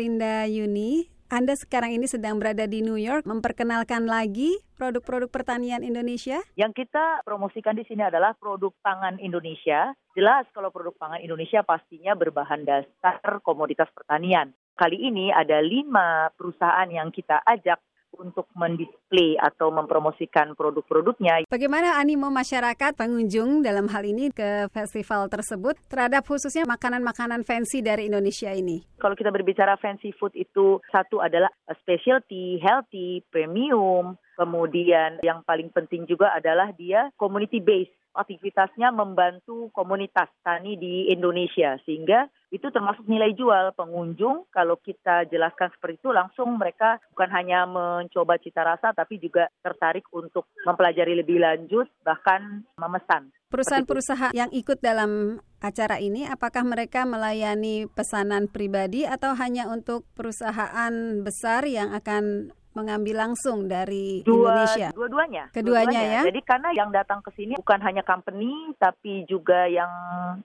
Rinda Yuni. Anda sekarang ini sedang berada di New York memperkenalkan lagi produk-produk pertanian Indonesia. Yang kita promosikan di sini adalah produk pangan Indonesia. Jelas kalau produk pangan Indonesia pastinya berbahan dasar komoditas pertanian. Kali ini ada lima perusahaan yang kita ajak untuk mendisplay atau mempromosikan produk-produknya. Bagaimana animo masyarakat pengunjung dalam hal ini ke festival tersebut terhadap khususnya makanan-makanan fancy dari Indonesia ini? Kalau kita berbicara fancy food itu satu adalah specialty, healthy, premium, kemudian yang paling penting juga adalah dia community based aktivitasnya membantu komunitas tani di Indonesia sehingga itu termasuk nilai jual pengunjung kalau kita jelaskan seperti itu langsung mereka bukan hanya mencoba cita rasa tapi juga tertarik untuk mempelajari lebih lanjut bahkan memesan. Perusahaan-perusahaan yang ikut dalam acara ini apakah mereka melayani pesanan pribadi atau hanya untuk perusahaan besar yang akan mengambil langsung dari Dua, Indonesia? Dua-duanya. Keduanya dua ya. Jadi karena yang datang ke sini bukan hanya company tapi juga yang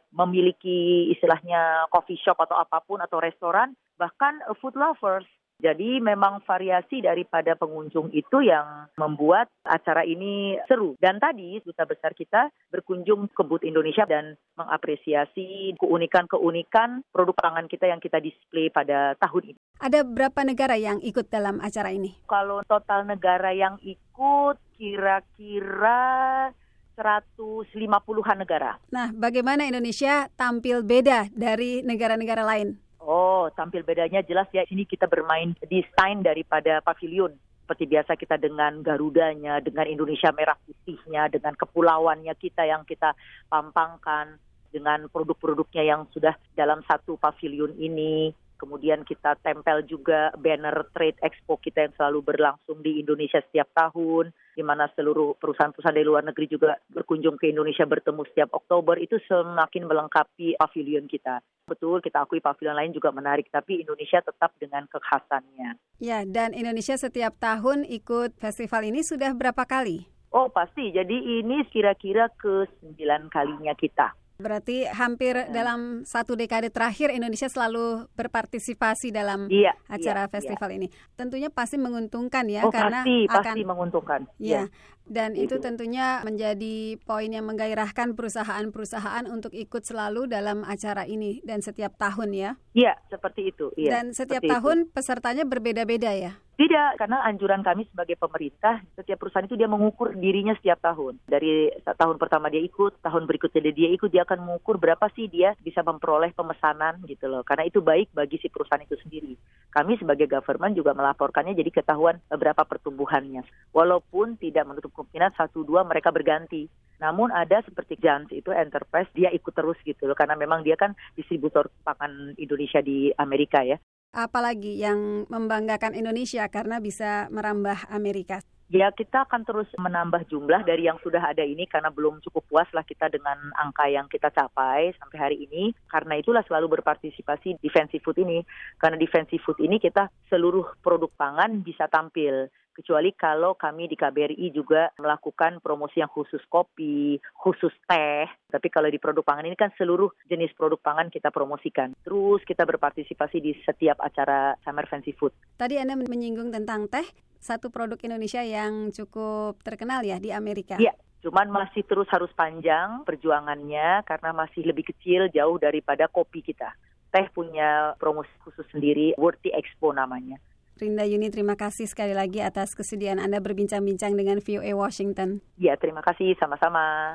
memiliki istilahnya coffee shop atau apa pun atau restoran, bahkan food lovers. Jadi memang variasi daripada pengunjung itu yang membuat acara ini seru. Dan tadi duta besar kita berkunjung ke booth Indonesia dan mengapresiasi keunikan-keunikan produk pangan kita yang kita display pada tahun ini. Ada berapa negara yang ikut dalam acara ini? Kalau total negara yang ikut kira-kira 150-an negara. Nah, bagaimana Indonesia tampil beda dari negara-negara lain? Oh, tampil bedanya jelas ya. Sini kita bermain desain daripada pavilion. Seperti biasa kita dengan Garudanya, dengan Indonesia merah putihnya, dengan kepulauannya kita yang kita pampangkan, dengan produk-produknya yang sudah dalam satu pavilion ini. Kemudian kita tempel juga banner trade expo kita yang selalu berlangsung di Indonesia setiap tahun, di mana seluruh perusahaan-perusahaan dari luar negeri juga berkunjung ke Indonesia bertemu setiap Oktober. Itu semakin melengkapi pavilion kita. Betul, kita akui pavilion lain juga menarik, tapi Indonesia tetap dengan kekhasannya. Ya, dan Indonesia setiap tahun ikut festival ini sudah berapa kali? Oh pasti, jadi ini kira-kira ke sembilan kalinya kita. Berarti hampir ya. dalam satu dekade terakhir Indonesia selalu berpartisipasi dalam iya, acara iya, festival iya. ini. Tentunya pasti menguntungkan ya oh, karena pasti, akan pasti menguntungkan. Ya. Dan itu. itu tentunya menjadi poin yang menggairahkan perusahaan-perusahaan untuk ikut selalu dalam acara ini dan setiap tahun ya. Iya, seperti itu. Iya, dan setiap tahun itu. pesertanya berbeda-beda ya. Tidak, karena anjuran kami sebagai pemerintah, setiap perusahaan itu dia mengukur dirinya setiap tahun. Dari tahun pertama dia ikut, tahun berikutnya dia ikut, dia akan mengukur berapa sih dia bisa memperoleh pemesanan gitu loh. Karena itu baik bagi si perusahaan itu sendiri. Kami sebagai government juga melaporkannya jadi ketahuan berapa pertumbuhannya. Walaupun tidak menutup kemungkinan satu dua mereka berganti. Namun ada seperti Jans itu enterprise dia ikut terus gitu loh karena memang dia kan distributor pangan Indonesia di Amerika ya apalagi yang membanggakan Indonesia karena bisa merambah Amerika? Ya kita akan terus menambah jumlah dari yang sudah ada ini karena belum cukup puas lah kita dengan angka yang kita capai sampai hari ini. Karena itulah selalu berpartisipasi defensive food ini. Karena defensive food ini kita seluruh produk pangan bisa tampil kecuali kalau kami di KBRI juga melakukan promosi yang khusus kopi, khusus teh. Tapi kalau di produk pangan ini kan seluruh jenis produk pangan kita promosikan. Terus kita berpartisipasi di setiap acara Summer Fancy Food. Tadi Anda menyinggung tentang teh, satu produk Indonesia yang cukup terkenal ya di Amerika. Iya, cuman masih terus harus panjang perjuangannya karena masih lebih kecil jauh daripada kopi kita. Teh punya promosi khusus sendiri, Worthy Expo namanya. Rinda Yuni, terima kasih sekali lagi atas kesediaan Anda berbincang-bincang dengan VOA Washington. Ya, terima kasih. Sama-sama.